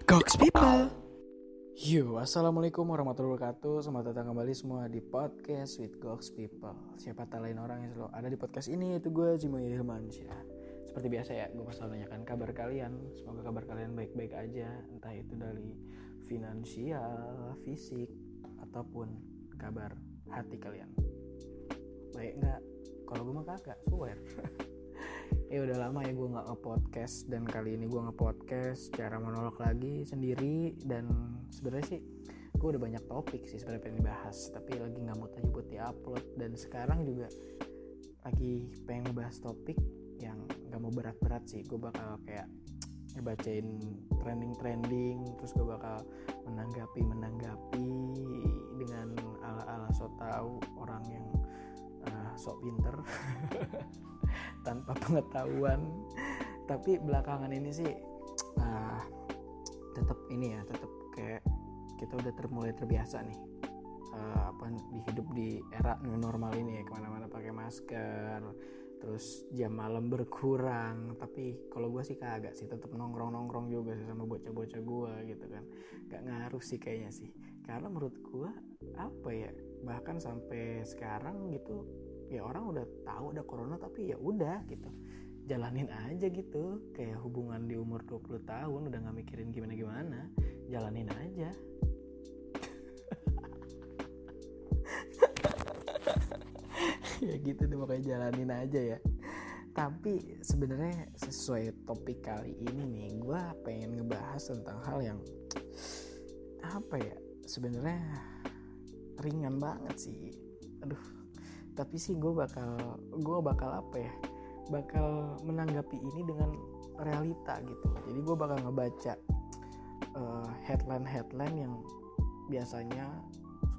Gox People. Yo, assalamualaikum warahmatullahi wabarakatuh. Selamat datang kembali semua di podcast with Gox People. Siapa tak lain orang yang selalu ada di podcast ini itu gue Jimo Hilmansyah. Seperti biasa ya, gue selalu nanyakan kabar kalian. Semoga kabar kalian baik-baik aja, entah itu dari finansial, fisik, ataupun kabar hati kalian. Baik nggak? Kalau gue mah kagak, swear. ya udah lama ya gue nggak nge-podcast dan kali ini gue nge-podcast cara monolog lagi sendiri dan sebenarnya sih gue udah banyak topik sih sebenarnya pengen dibahas tapi lagi nggak mood aja buat diupload. Dan sekarang juga lagi pengen ngebahas topik yang nggak mau berat-berat sih. Gue bakal kayak ngebacain trending-trending terus gue bakal menanggapi menanggapi dengan ala-ala so tau orang yang uh, sok pinter tanpa pengetahuan. Tapi belakangan ini sih uh, tetap ini ya tetap kayak kita udah termulai terbiasa nih. Uh, apa di hidup di era new normal ini ya ke mana-mana pakai masker terus jam malam berkurang. Tapi kalau gue sih kagak sih tetap nongkrong nongkrong juga sih sama bocah-bocah gue gitu kan. Gak ngaruh sih kayaknya sih. Karena menurut gue apa ya bahkan sampai sekarang gitu ya orang udah tahu ada corona tapi ya udah gitu. Jalanin aja gitu. Kayak hubungan di umur 20 tahun udah nggak mikirin gimana gimana jalanin aja. Ya gitu deh pokoknya jalanin aja ya. Tapi sebenarnya sesuai topik kali ini nih gue pengen ngebahas tentang hal yang apa ya sebenarnya ringan banget sih. Aduh tapi sih gue bakal gue bakal apa ya bakal menanggapi ini dengan realita gitu. Jadi gue bakal ngebaca uh, headline headline yang biasanya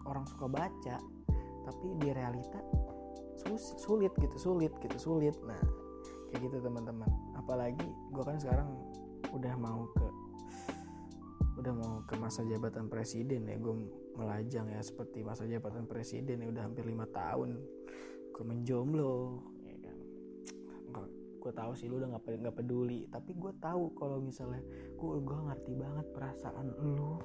orang suka baca tapi di realita sulit gitu sulit gitu sulit. Nah kayak gitu teman-teman. Apalagi gue kan sekarang udah mau ke udah mau ke masa jabatan presiden ya. Gue melajang ya seperti masa jabatan presiden ya udah hampir lima tahun gue menjomblo ya kan? Gue tahu sih lu udah nggak nggak peduli. Tapi gue tahu kalau misalnya gue gue ngerti banget perasaan lu.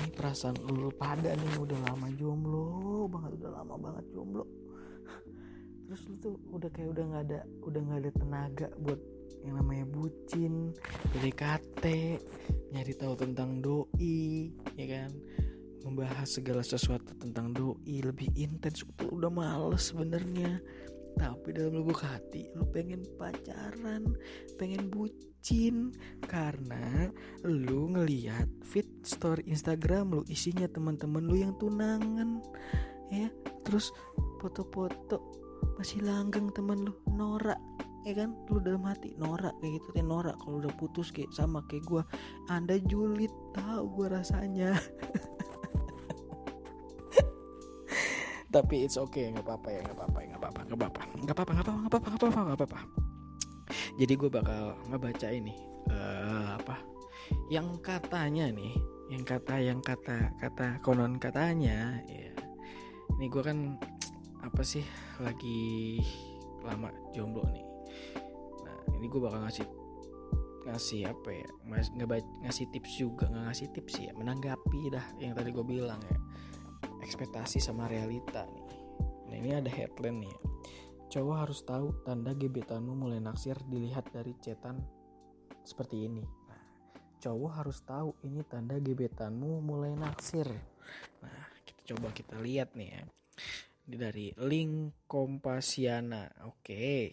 Ini perasaan lu pada nih udah lama jomblo banget udah lama banget jomblo. Terus lu tuh udah kayak udah nggak ada udah nggak ada tenaga buat yang namanya bucin PDKT nyari tahu tentang doi ya kan membahas segala sesuatu tentang doi lebih intens itu udah males sebenarnya. Tapi dalam lubuk hati lu pengen pacaran pengen bucin karena lu ngeliat fit story Instagram lu isinya teman-teman lu yang tunangan ya. Terus foto-foto masih langgeng teman lu norak ya kan? Lu dalam hati norak kayak gitu teh norak. Kalau udah putus kayak sama kayak gue anda julid tahu gue rasanya tapi it's okay ya, nggak apa-apa ya nggak apa-apa nggak apa-apa nggak apa-apa. Nggak apa-apa nggak apa-apa nggak apa-apa nggak apa-apa jadi gue bakal ngebaca ini uh, apa? Yang katanya nih yang kata yang kata kata konon katanya ya. Ini gue kan apa sih lagi lama jomblo nih. Nah ini gue bakal ngasih ngasih apa ya ngasih, ngasih tips juga nggak ngasih tips ya menanggapi dah yang tadi gue bilang ya ekspektasi sama realita nih. Nah ini ada headline nih cowok harus tahu tanda gebetanmu mulai naksir dilihat dari cetan seperti ini. Nah cowok harus tahu ini tanda gebetanmu mulai naksir. Nah kita coba kita lihat nih ya. Ini dari link Kompasiana. Oke.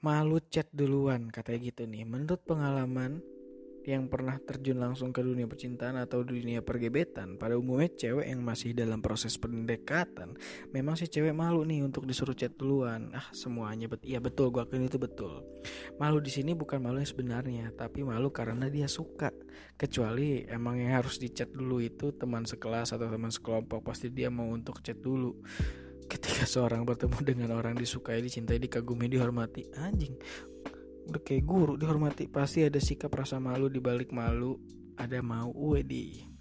Malu chat duluan katanya gitu nih. Menurut pengalaman yang pernah terjun langsung ke dunia percintaan atau dunia pergebetan. Pada umumnya cewek yang masih dalam proses pendekatan memang si cewek malu nih untuk disuruh chat duluan. Ah semuanya bet iya betul gua akuin itu betul. Malu di sini bukan malu yang sebenarnya tapi malu karena dia suka. Kecuali emang yang harus dicat dulu itu teman sekelas atau teman sekelompok pasti dia mau untuk chat dulu. Ketika seorang bertemu dengan orang disukai dicintai dikagumi dihormati. Anjing udah kayak guru dihormati pasti ada sikap rasa malu di balik malu ada mau wedi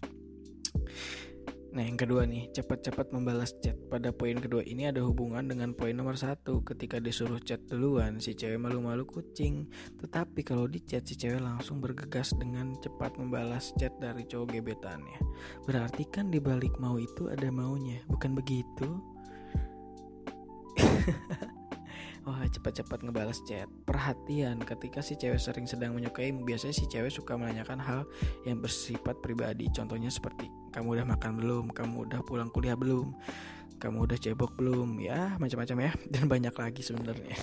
Nah yang kedua nih, cepat-cepat membalas chat. Pada poin kedua ini ada hubungan dengan poin nomor satu. Ketika disuruh chat duluan, si cewek malu-malu kucing. Tetapi kalau di chat, si cewek langsung bergegas dengan cepat membalas chat dari cowok gebetannya. Berarti kan dibalik mau itu ada maunya, bukan begitu? Oh, cepat-cepat ngebalas chat. Perhatian ketika si cewek sering sedang menyukai Biasanya si cewek suka menanyakan hal yang bersifat pribadi. Contohnya seperti Kamu udah makan belum? Kamu udah pulang kuliah belum? Kamu udah cebok belum? Ya macam-macam ya. Dan banyak lagi sebenarnya.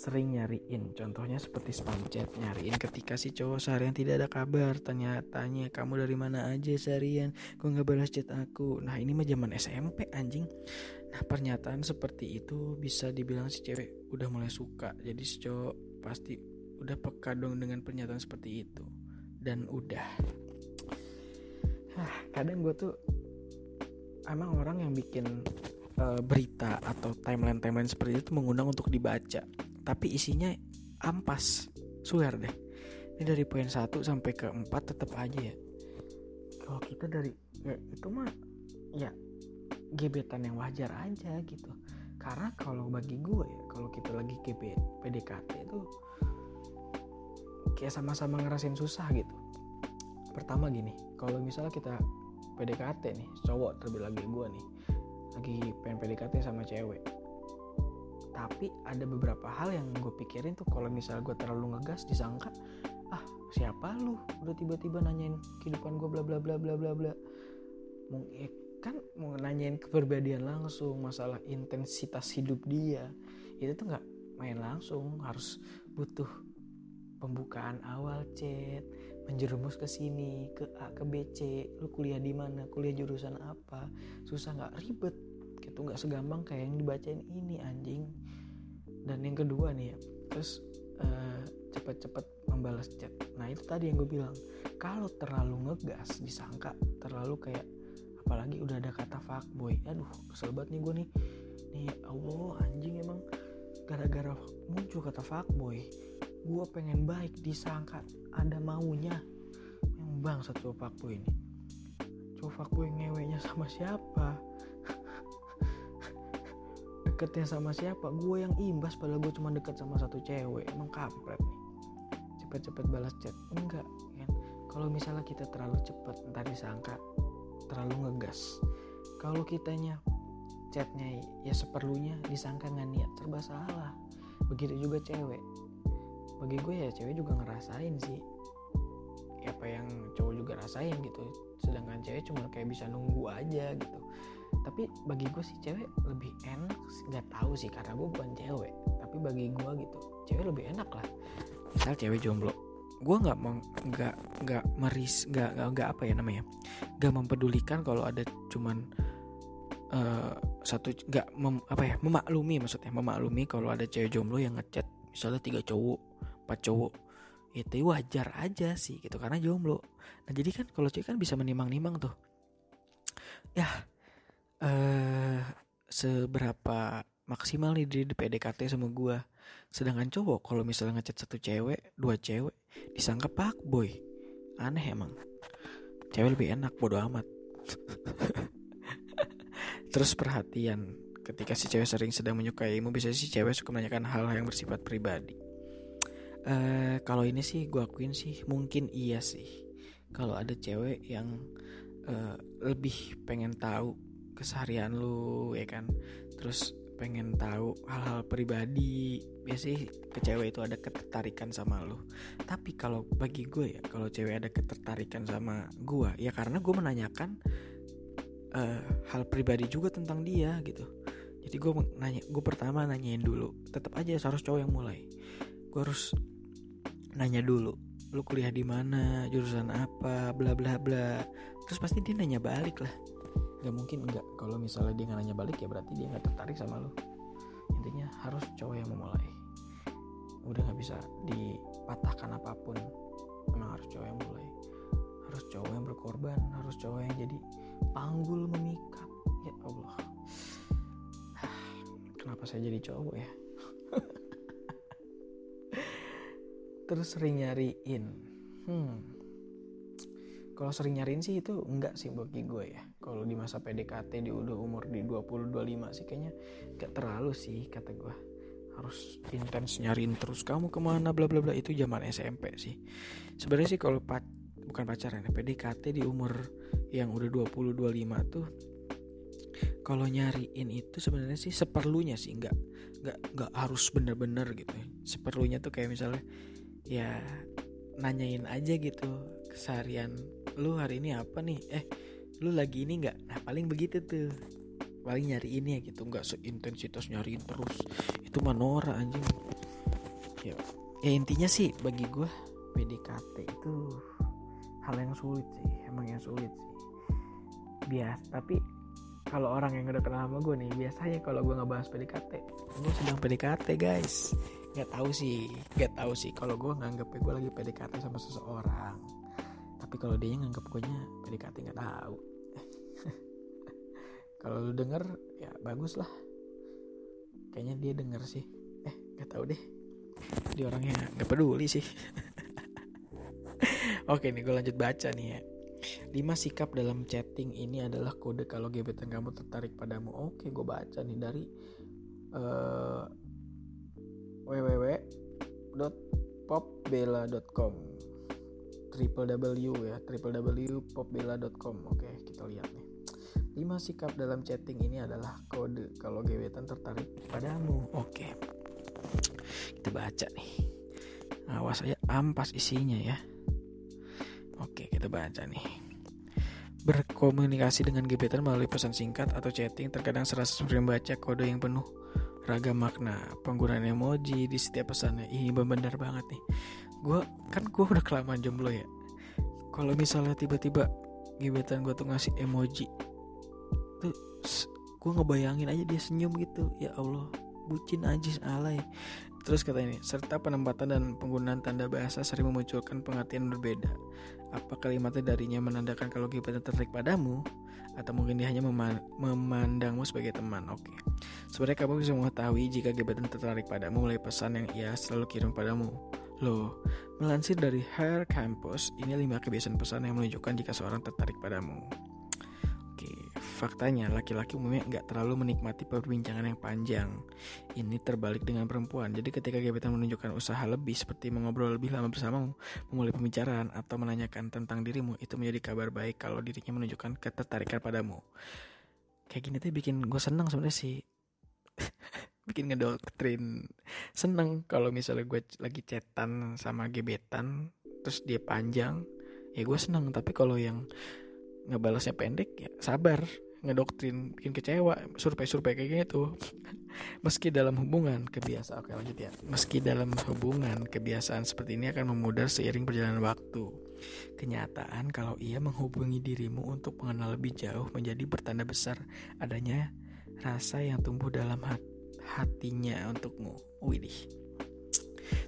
Sering nyariin. Contohnya seperti spam chat. Nyariin ketika si cowok seharian tidak ada kabar. Tanya-tanya kamu dari mana aja seharian? Kok nggak balas chat aku? Nah ini mah zaman SMP anjing nah pernyataan seperti itu bisa dibilang si cewek udah mulai suka. Jadi si cowok pasti udah peka dong dengan pernyataan seperti itu. Dan udah. Nah kadang gue tuh emang orang yang bikin uh, berita atau timeline timeline seperti itu mengundang untuk dibaca. Tapi isinya ampas. Swear deh. Ini dari poin 1 sampai ke 4 tetap aja ya. Kalau kita dari ya itu mah ya gebetan yang wajar aja gitu. Karena kalau bagi gue ya kalau kita lagi GB PDKT itu kayak sama-sama ngerasain susah gitu. Pertama gini kalau misalnya kita PDKT nih cowok terlebih lagi gue nih lagi pengen PDKT sama cewek. Tapi ada beberapa hal yang gue pikirin tuh kalau misal gue terlalu ngegas disangka ah siapa lu? Udah tiba-tiba nanyain kehidupan gue bla bla bla bla bla bla kan mau nanyain kepribadian langsung masalah intensitas hidup dia itu tuh nggak main langsung. Harus butuh pembukaan awal chat menjerumus ke sini ke A ke B C. Lu kuliah di mana? Kuliah jurusan apa? Susah nggak? Ribet. Gitu nggak segampang kayak yang dibacain ini anjing. Dan yang kedua nih ya terus uh, cepet-cepet membalas chat nah itu tadi yang gue bilang. Kalau terlalu ngegas disangka terlalu kayak apalagi udah ada kata fuckboy. Aduh kesel banget nih gue nih. Nih Allah anjing emang gara-gara muncul kata fuckboy gue pengen baik disangka ada maunya. Yang bang satu fuckboy ini. Cowok fuckboy ngewenya sama siapa? Deketnya sama siapa? Gue yang imbas padahal gue cuma deket sama satu cewek. Emang kampret nih. Cepet-cepet balas chat. Enggak kan? Kalau misalnya kita terlalu cepet ntar disangka terlalu ngegas. Kalau kitanya chatnya ya seperlunya disangka nggak niat serba salah. Begitu juga cewek. Bagi gue ya cewek juga ngerasain sih. Apa yang cowok juga rasain gitu. Sedangkan cewek cuma kayak bisa nunggu aja gitu. Tapi bagi gue sih cewek lebih enak nggak tahu sih karena gue bukan cewek. Tapi bagi gue gitu cewek lebih enak lah. Misal cewek jomblo. Gue nggak mau nggak nggak meris nggak nggak apa ya namanya nggak mempedulikan kalau ada cuman uh, satu nggak apa ya memaklumi maksudnya memaklumi kalau ada cewek jomblo yang ngechat misalnya tiga cowok empat cowok. Itu wajar aja sih gitu karena jomblo. Nah jadi kan kalau cewek kan bisa menimang-nimang tuh. Ya uh, seberapa maksimal nih di, di PDKT sama gue sedangkan cowok kalau misalnya ngechat satu cewek dua cewek disangka pak boy. Aneh emang cewek lebih enak bodo amat. Terus perhatian ketika si cewek sering sedang menyukaimu bisa si cewek suka menanyakan hal yang bersifat pribadi. Uh, kalau ini sih gue akuin sih mungkin iya sih. Kalau ada cewek yang uh, lebih pengen tahu keseharian lu ya kan? Terus pengen tahu hal-hal pribadi. Biasanya ke cewek itu ada ketertarikan sama lu. Tapi kalau bagi gue ya kalau cewek ada ketertarikan sama gue ya karena gue menanyakan uh, hal pribadi juga tentang dia gitu. Jadi gue nanya gue pertama nanyain dulu tetap aja harus cowok yang mulai. Gue harus nanya dulu lu kuliah di mana? Jurusan apa? Bla bla bla. Terus pasti dia nanya balik lah nggak mungkin enggak kalau misalnya dia nggak nanya balik ya berarti dia nggak tertarik sama lo. Intinya harus cowok yang memulai. Udah nggak bisa dipatahkan apa pun. Emang harus cowok yang mulai. Harus cowok yang berkorban. Harus cowok yang jadi panggul memikat. Ya Allah. Kenapa saya jadi cowok ya? Terus sering nyariin. Hmm kalau sering nyariin sih itu enggak sih bagi gue ya. Kalau di masa PDKT di udah umur di 20 25 sih kayaknya gak terlalu sih kata gue. Harus intens nyariin terus kamu ke mana? Bla bla bla. Itu zaman SMP sih. Sebenarnya sih kalau pac bukan pacaran ya PDKT di umur yang udah 20 25 tuh kalau nyariin itu sebenarnya sih seperlunya sih nggak nggak nggak harus bener-bener gitu. Ya. seperlunya tuh kayak misalnya ya nanyain aja gitu keseharian lu hari ini apa nih? Eh lu lagi ini nggak? Nah paling begitu tuh. Paling nyari ini ya gitu nggak seintensitas nyariin terus. Itu manora anjing. Ya ya intinya sih bagi gue PDKT itu hal yang sulit sih emang yang sulit sih. Bias tapi kalau orang yang udah kenal sama gue nih biasanya kalau gue ngebahas PDKT gue sedang PDKT guys. Nggak tahu sih nggak tahu sih kalau gue nganggep gue lagi PDKT sama seseorang tapi kalau dia nganggep gue nya PDKT nggak tahu. Kalau lu denger ya bagus lah. Kayaknya dia denger sih. Eh nggak tahu deh. Dia orangnya nggak peduli sih. Oke nih gue lanjut baca nih ya. 5 sikap dalam chatting ini adalah kode kalau gebetan kamu tertarik padamu. Oke, gue baca nih dari uh, www.popbella.com triple W ya triple W popbella.com oke kita lihat nih. 5 sikap dalam chatting ini adalah kode. Kalau gebetan tertarik padamu. Oke. Kita baca nih. Awas aja ampas isinya ya. Oke kita baca nih. Berkomunikasi dengan gebetan melalui pesan singkat atau chatting terkadang serasa seperti membaca kode yang penuh ragam makna. Penggunaan emoji di setiap pesannya. Ini benar banget nih gue kan gue udah kelamaan jomblo ya kalau misalnya tiba-tiba gebetan gue tuh ngasih emoji tuh gue ngebayangin aja dia senyum gitu ya Allah bucin aja alay Terus kata ini, serta penempatan dan penggunaan tanda bahasa sering memunculkan pengertian berbeda. Apa kalimatnya darinya menandakan kalau gebetan tertarik padamu, atau mungkin dia hanya memandangmu sebagai teman. Oke, okay. sebenarnya kamu bisa mengetahui jika gebetan tertarik padamu melalui pesan yang ia selalu kirim padamu. Loh, melansir dari Hair Campus, ini lima kebiasaan pesan yang menunjukkan jika seorang tertarik padamu. Faktanya, laki-laki umumnya nggak terlalu menikmati perbincangan yang panjang. Ini terbalik dengan perempuan. Jadi ketika gebetan menunjukkan usaha lebih seperti mengobrol lebih lama bersamamu, memulai pembicaraan, atau menanyakan tentang dirimu, itu menjadi kabar baik kalau dirinya menunjukkan ketertarikan padamu. Kayak gini tuh bikin gue seneng sebenarnya sih. bikin ngedoktrin seneng kalau misalnya gue lagi chatan sama gebetan terus dia panjang ya gue seneng. Tapi kalau yang ngebalasnya pendek ya sabar ngedoktrin bikin kecewa survei-survei kayak gitu meski dalam hubungan kebiasaan oke lanjut ya. Meski dalam hubungan kebiasaan seperti ini akan memudar seiring perjalanan waktu. Kenyataan kalau ia menghubungi dirimu untuk mengenal lebih jauh menjadi bertanda besar adanya rasa yang tumbuh dalam hat hatinya untukmu. Widih.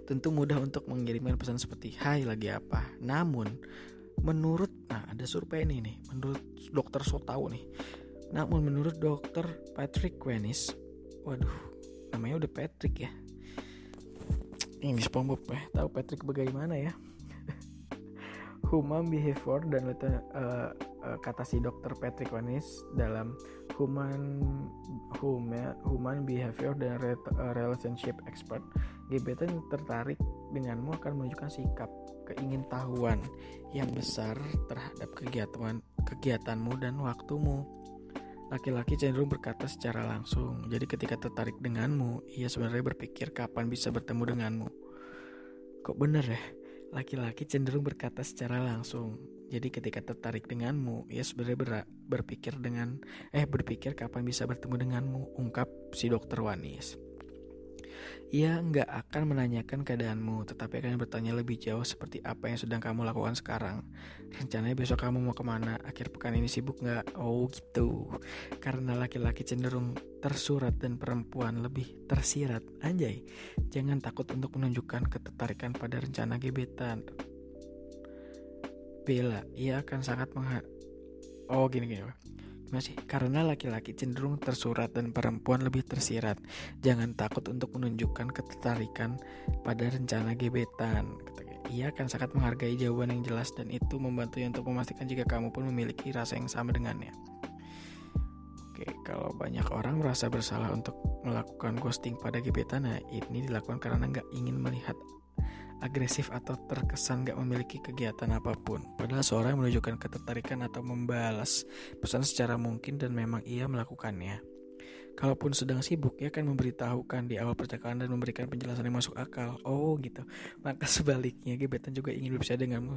Tentu mudah untuk mengirimkan pesan seperti hai lagi apa? Namun menurut nah ada survei ini nih menurut dokter so tahu nih. Namun menurut dokter Patrick Wenis waduh namanya udah Patrick ya. Ini SpongeBob ya tahu Patrick bagaimana ya? Human behavior dan uh, uh, kata si dokter Patrick Wenis dalam human human human behavior dan relationship expert gebetan tertarik denganmu akan menunjukkan sikap keingintahuan yang besar terhadap kegiatan kegiatanmu dan waktumu. Laki-laki cenderung berkata secara langsung. Jadi ketika tertarik denganmu, ia sebenarnya berpikir kapan bisa bertemu denganmu. Kok bener ya? Laki-laki cenderung berkata secara langsung. Jadi ketika tertarik denganmu, ia sebenarnya ber berpikir dengan eh berpikir kapan bisa bertemu denganmu, ungkap si dokter Wanis. Ia nggak akan menanyakan keadaanmu, tetapi akan bertanya lebih jauh seperti apa yang sedang kamu lakukan sekarang. Rencananya besok kamu mau ke mana? Akhir pekan ini sibuk nggak? Oh gitu. Karena laki-laki cenderung tersurat dan perempuan lebih tersirat. Anjay, jangan takut untuk menunjukkan ketertarikan pada rencana gebetan. Bella, ia akan sangat mengha... Oh gini gini masih karena laki-laki cenderung tersurat dan perempuan lebih tersirat. Jangan takut untuk menunjukkan ketertarikan pada rencana gebetan. ia akan sangat menghargai jawaban yang jelas dan itu membantunya untuk memastikan jika kamu pun memiliki rasa yang sama dengannya. Oke, kalau banyak orang merasa bersalah untuk melakukan ghosting pada gebetan, nah ini dilakukan karena nggak ingin melihat agresif atau terkesan nggak memiliki kegiatan apa pun. Padahal seorang menunjukkan ketertarikan atau membalas pesan secara mungkin dan memang ia melakukannya. Kalaupun sedang sibuk, ia akan memberitahukan di awal percakapan dan memberikan penjelasan yang masuk akal. Oh gitu. Maka sebaliknya, gebetan juga ingin berbicara denganmu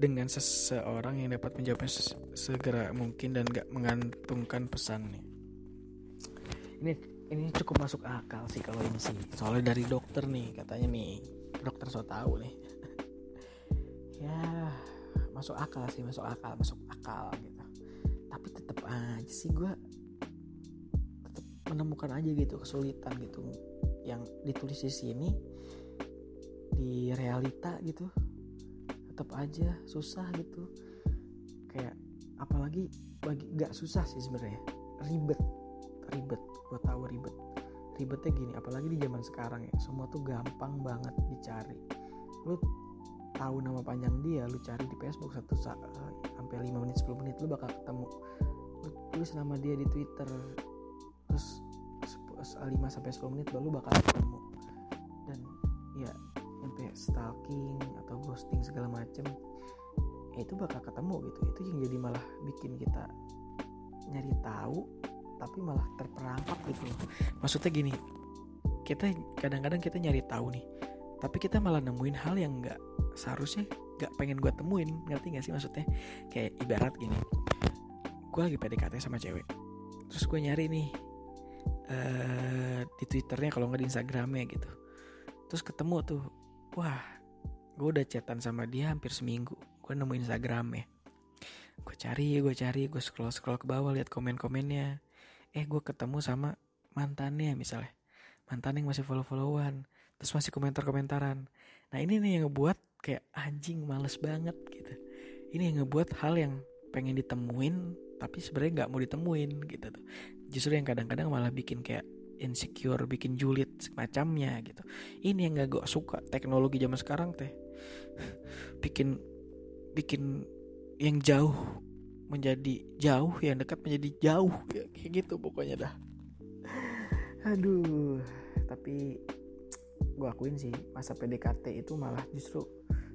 dengan seseorang yang dapat menjawabnya segera mungkin dan gak mengantungkan pesannya. Ini ini cukup masuk akal sih kalau ini sih. Soalnya dari dokter nih, katanya nih, dokter so tahu nih. ya, masuk akal sih, masuk akal, masuk akal gitu. Tapi tetap aja sih gue menemukan aja gitu kesulitan gitu. Yang ditulis di sini di realita gitu tetap aja susah gitu. Kayak apalagi bagi nggak susah sih sebenarnya. Ribet ribet. Gue tahu ribet ribetnya gini apalagi di zaman sekarang ya semua tuh gampang banget dicari. Lu tahu nama panjang dia lu cari di Facebook satu saat sampai 5 menit 10 menit lu bakal ketemu. Lu tulis nama dia di Twitter terus 5 sampai 10 menit baru bakal ketemu. Dan ya sampai stalking atau ghosting segala macem ya itu bakal ketemu gitu. Itu yang jadi malah bikin kita nyari tahu tapi malah terperangkap gitu maksudnya gini kita kadang-kadang kita nyari tahu nih tapi kita malah nemuin hal yang nggak seharusnya nggak pengen gue temuin ngerti gak sih maksudnya? Kayak ibarat gini gue lagi PDKT sama cewek terus gue nyari nih uh, di twitternya kalau nggak di instagramnya gitu. Terus ketemu tuh wah gue udah chatan sama dia hampir seminggu gue nemu instagramnya. Gue cari gue cari gue scroll scroll ke bawah lihat komen komennya eh gue ketemu sama mantannya misalnya. Mantan yang masih follow followan terus masih komentar komentaran nah ini nih yang ngebuat kayak anjing males banget gitu. Ini yang ngebuat hal yang pengen ditemuin tapi sebenarnya nggak mau ditemuin gitu tuh. Justru yang kadang-kadang malah bikin kayak insecure bikin julid semacamnya gitu. Ini yang gak gue suka teknologi zaman sekarang teh. Bikin bikin yang jauh menjadi jauh yang dekat menjadi jauh ya kayak gitu pokoknya dah. Aduh tapi gue akuin sih masa PDKT itu malah justru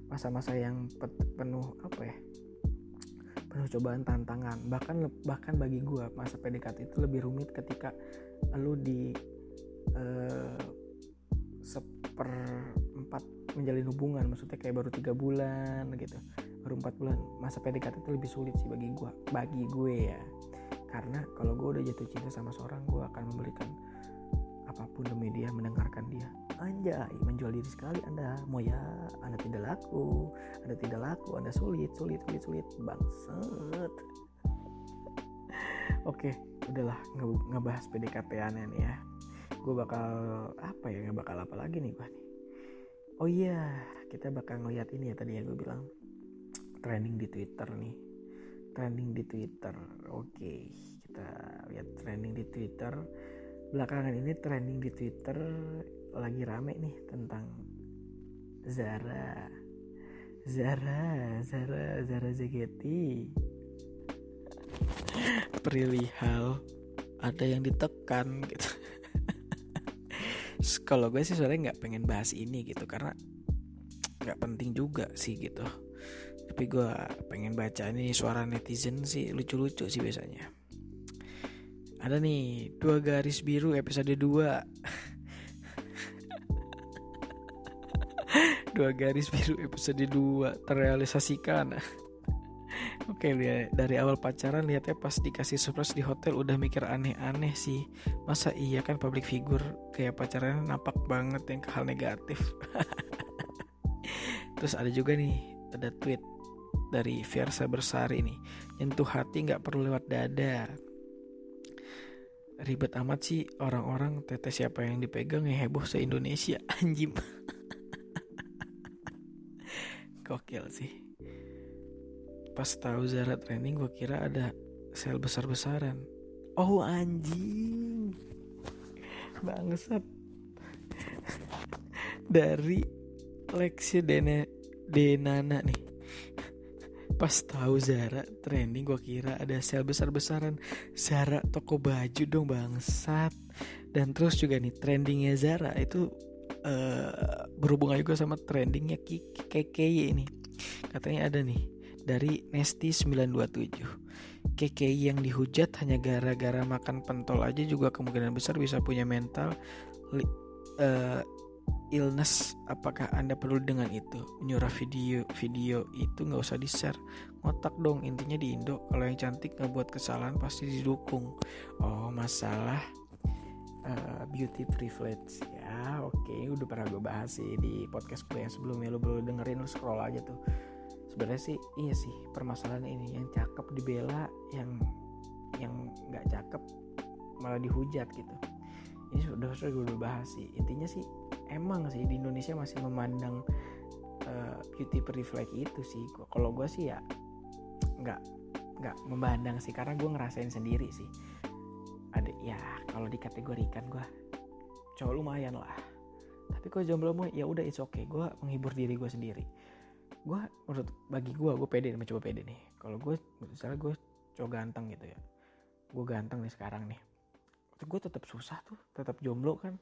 masa-masa yang penuh apa ya? Penuh cobaan tantangan. Bahkan bahkan bagi gue masa PDKT itu lebih rumit ketika lu di uh, seperempat menjalin hubungan. Maksudnya kayak baru tiga bulan gitu baru empat bulan masa PDKT itu lebih sulit sih bagi gue bagi gue ya. Karena kalau gue udah jatuh cinta sama seorang gue akan memberikan apa pun demi dia mendengarkan dia. Anjay menjual diri sekali anda. Moya anda tidak laku. Anda tidak laku anda sulit sulit sulit sulit. Bangsat. Oke udahlah nge ngebahas PDKT aneh ya. Gue bakal apa ya nggak bakal apa lagi nih gue nih. Oh iya kita bakal ngeliat ini ya tadi ya gue bilang trending di Twitter nih. Trending di Twitter. Oke kita lihat trending di Twitter. Belakangan ini trending di Twitter lagi rame nih tentang Zara. Zara Zara Zara Zageti perihal ada yang ditekan gitu. Kalau gue sih sebenarnya nggak pengen bahas ini gitu karena nggak penting juga sih gitu tapi gue pengen baca ini suara netizen sih lucu-lucu sih biasanya. Ada nih dua garis biru episode 2 dua garis biru episode 2 terrealisasikan. Oke dia dari awal pacaran lihatnya pas dikasih surprise di hotel udah mikir aneh-aneh sih. Masa iya kan public figure kayak pacaran nampak banget yang ke hal negatif. Terus ada juga nih ada tweet dari Fiersa Bersari nih Nyentuh hati nggak perlu lewat dada Ribet amat sih orang-orang tetes siapa yang dipegang heboh se-Indonesia anjim Gokil sih. Pas tahu Zara training gue kira ada sel besar-besaran. Oh anjing. Bangsat. Dari Lexi Dene Denana nih pas tahu Zara trending gue kira ada sale besar-besaran. Zara toko baju dong bangsat. Dan terus juga nih trendingnya Zara itu uh, berhubungan juga sama trendingnya KKY ini. Katanya ada nih dari Nesti 927 KKY yang dihujat hanya gara-gara makan pentol aja juga kemungkinan besar bisa punya mental uh, illness apakah anda perlu dengan itu? Menyurah video video itu nggak usah di share ngotak dong intinya di Indo kalau yang cantik nggak buat kesalahan pasti didukung. Oh masalah uh, beauty privilege. Ya oke okay. udah pernah gue bahas sih di podcast gue yang sebelumnya. Lo belum dengerin lo scroll aja tuh. Sebenarnya sih iya sih permasalahan ini. Yang cakep dibela yang yang nggak cakep malah dihujat gitu ini sudah sudah gue udah bahas sih. Intinya sih emang sih di Indonesia masih memandang uh, beauty privilege itu sih. Kalau gue sih ya nggak nggak memandang sih. Karena gue ngerasain sendiri sih. Ada ya kalau dikategorikan gue cowok lumayan lah. Tapi kalau jomblo mau ya udah it's okay. Gue menghibur diri gue sendiri. Gue menurut bagi gue gue pede mencoba pede nih. Kalau gue misalnya gue cowok ganteng gitu ya. Gue ganteng nih sekarang nih gue tetap susah tuh tetap jomblo kan.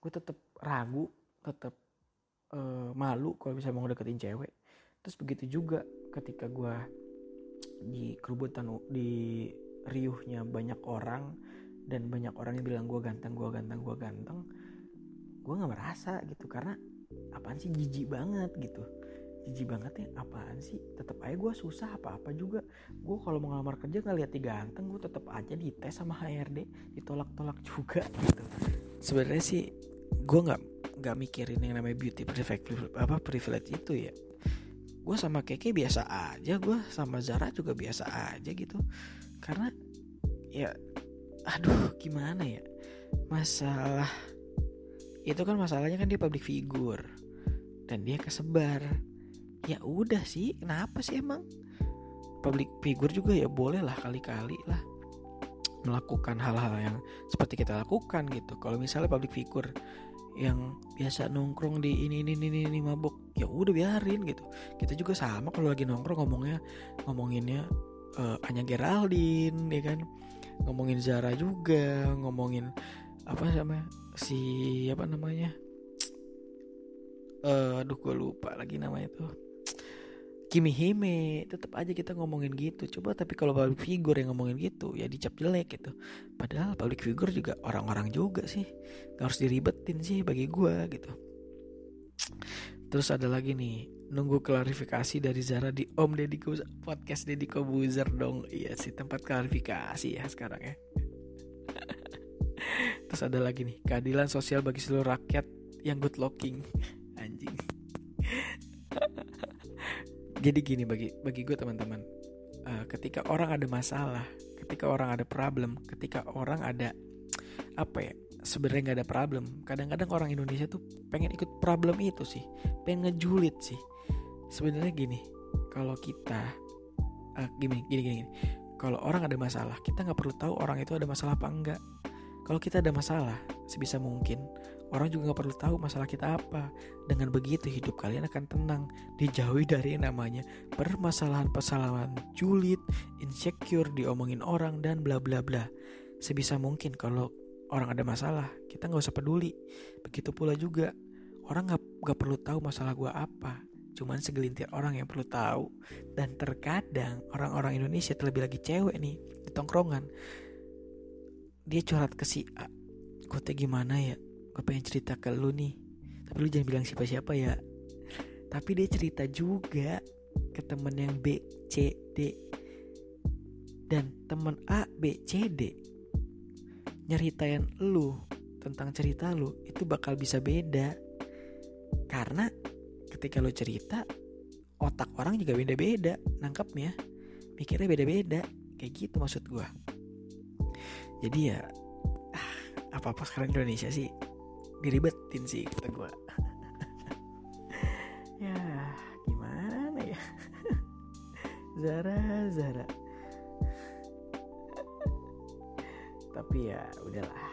Gue tetap ragu tetap uh, malu kalau bisa mau deketin cewek. Terus begitu juga ketika gue di kerubutan di riuhnya banyak orang dan banyak orang yang bilang gue ganteng gue ganteng gue ganteng gue nggak merasa gitu. Karena apaan sih jijik banget gitu jijik banget ya apaan sih? Tetap aja gue susah apa apa juga. Gue kalau mau ngelamar kerja nggak lihat ganteng gue tetap aja dites sama HRD ditolak-tolak juga gitu. Sebenarnya sih gue nggak nggak mikirin yang namanya beauty privilege apa privilege itu ya. Gue sama Keke biasa aja gue sama Zara juga biasa aja gitu. Karena ya aduh gimana ya? Masalah itu kan masalahnya kan dia public figure dan dia kesebar ya udah sih kenapa sih emang? Public figure juga ya boleh lah kali-kali lah melakukan hal-hal yang seperti kita lakukan gitu. Kalau misalnya public figure yang biasa nongkrong di ini ini ini ini mabuk ya udah biarin gitu. Kita juga sama kalau lagi nongkrong ngomongnya ngomonginnya uh, Anya Geraldine ya kan? Ngomongin Zara juga ngomongin apa namanya si apa namanya? Uh, aduh gue lupa lagi namanya tuh Kimi Hime tetap aja kita ngomongin gitu. Coba tapi kalau public figure yang ngomongin gitu ya dicap jelek gitu. Padahal public figure juga orang-orang juga sih. Gak harus diribetin sih bagi gue gitu. Terus ada lagi nih nunggu klarifikasi dari Zara di Om Deddy podcast Deddy Kobuzer dong. Iya sih tempat klarifikasi ya sekarang ya. Terus ada lagi nih keadilan sosial bagi seluruh rakyat yang good looking jadi gini bagi bagi gue teman-teman uh, ketika orang ada masalah ketika orang ada problem ketika orang ada apa ya sebenarnya nggak ada problem kadang-kadang orang Indonesia tuh pengen ikut problem itu sih pengen ngejulit sih sebenarnya gini kalau kita uh, gini gini gini, gini. kalau orang ada masalah kita nggak perlu tahu orang itu ada masalah apa enggak kalau kita ada masalah sebisa mungkin Orang juga gak perlu tahu masalah kita apa. Dengan begitu hidup kalian akan tenang, dijauhi dari yang namanya permasalahan-permasalahan julid, insecure, diomongin orang dan bla bla bla. Sebisa mungkin kalau orang ada masalah, kita nggak usah peduli. Begitu pula juga orang gak, gak perlu tahu masalah gue apa. Cuman segelintir orang yang perlu tahu. Dan terkadang orang-orang Indonesia terlebih lagi cewek nih di tongkrongan. Dia curhat ke si A. Gue gimana ya? gue pengen cerita ke lu nih. Tapi lu jangan bilang siapa-siapa ya. Tapi dia cerita juga ke temen yang B C D. Dan temen A B C D. Nyeritain lu tentang cerita lu itu bakal bisa beda. Karena ketika lu cerita otak orang juga beda-beda nangkepnya. Mikirnya beda-beda kayak gitu maksud gue jadi ya apa apa sekarang Indonesia sih diribetin sih kata gue ya gimana ya? Zara Zara. Tapi ya udahlah.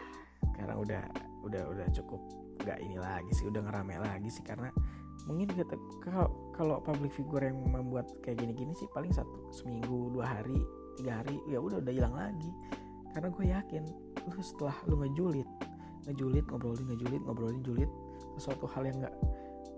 Sekarang udah udah udah cukup. Nggak ini lagi sih udah ngerame lagi sih karena mungkin kita kalau kalau public figure yang membuat kayak gini-gini sih paling satu seminggu dua hari tiga hari ya udah udah hilang lagi. Karena gue yakin lu setelah lu ngejulit ngejulit ngobrolin ngejulit ngobrolin julit sesuatu hal yang nggak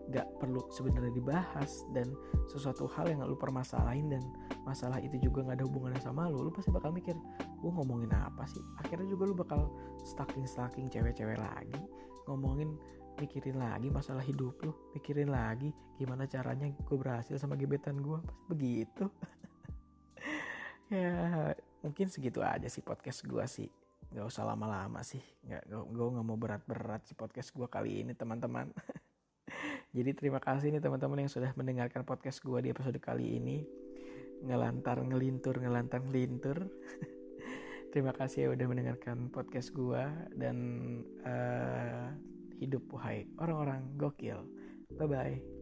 nggak perlu sebenarnya dibahas dan sesuatu hal yang lu permasalahin dan masalah itu juga nggak ada hubungannya sama lu lu pasti bakal mikir gue ngomongin apa sih? Akhirnya juga lu bakal stalking stalking cewek-cewek lagi ngomongin mikirin lagi masalah hidup lu mikirin lagi gimana caranya gue berhasil sama gebetan gue pasti begitu. Ya mungkin segitu aja sih podcast gue sih nggak usah lama-lama sih nggak gue nggak mau berat-berat sih podcast gue kali ini teman-teman Jadi terima kasih nih teman-teman yang sudah mendengarkan podcast gue di episode kali ini. Ngelantar ngelintur ngelantar ngelintur. terima kasih ya udah mendengarkan podcast gue dan uh, hidup wahai orang-orang gokil. Bye bye.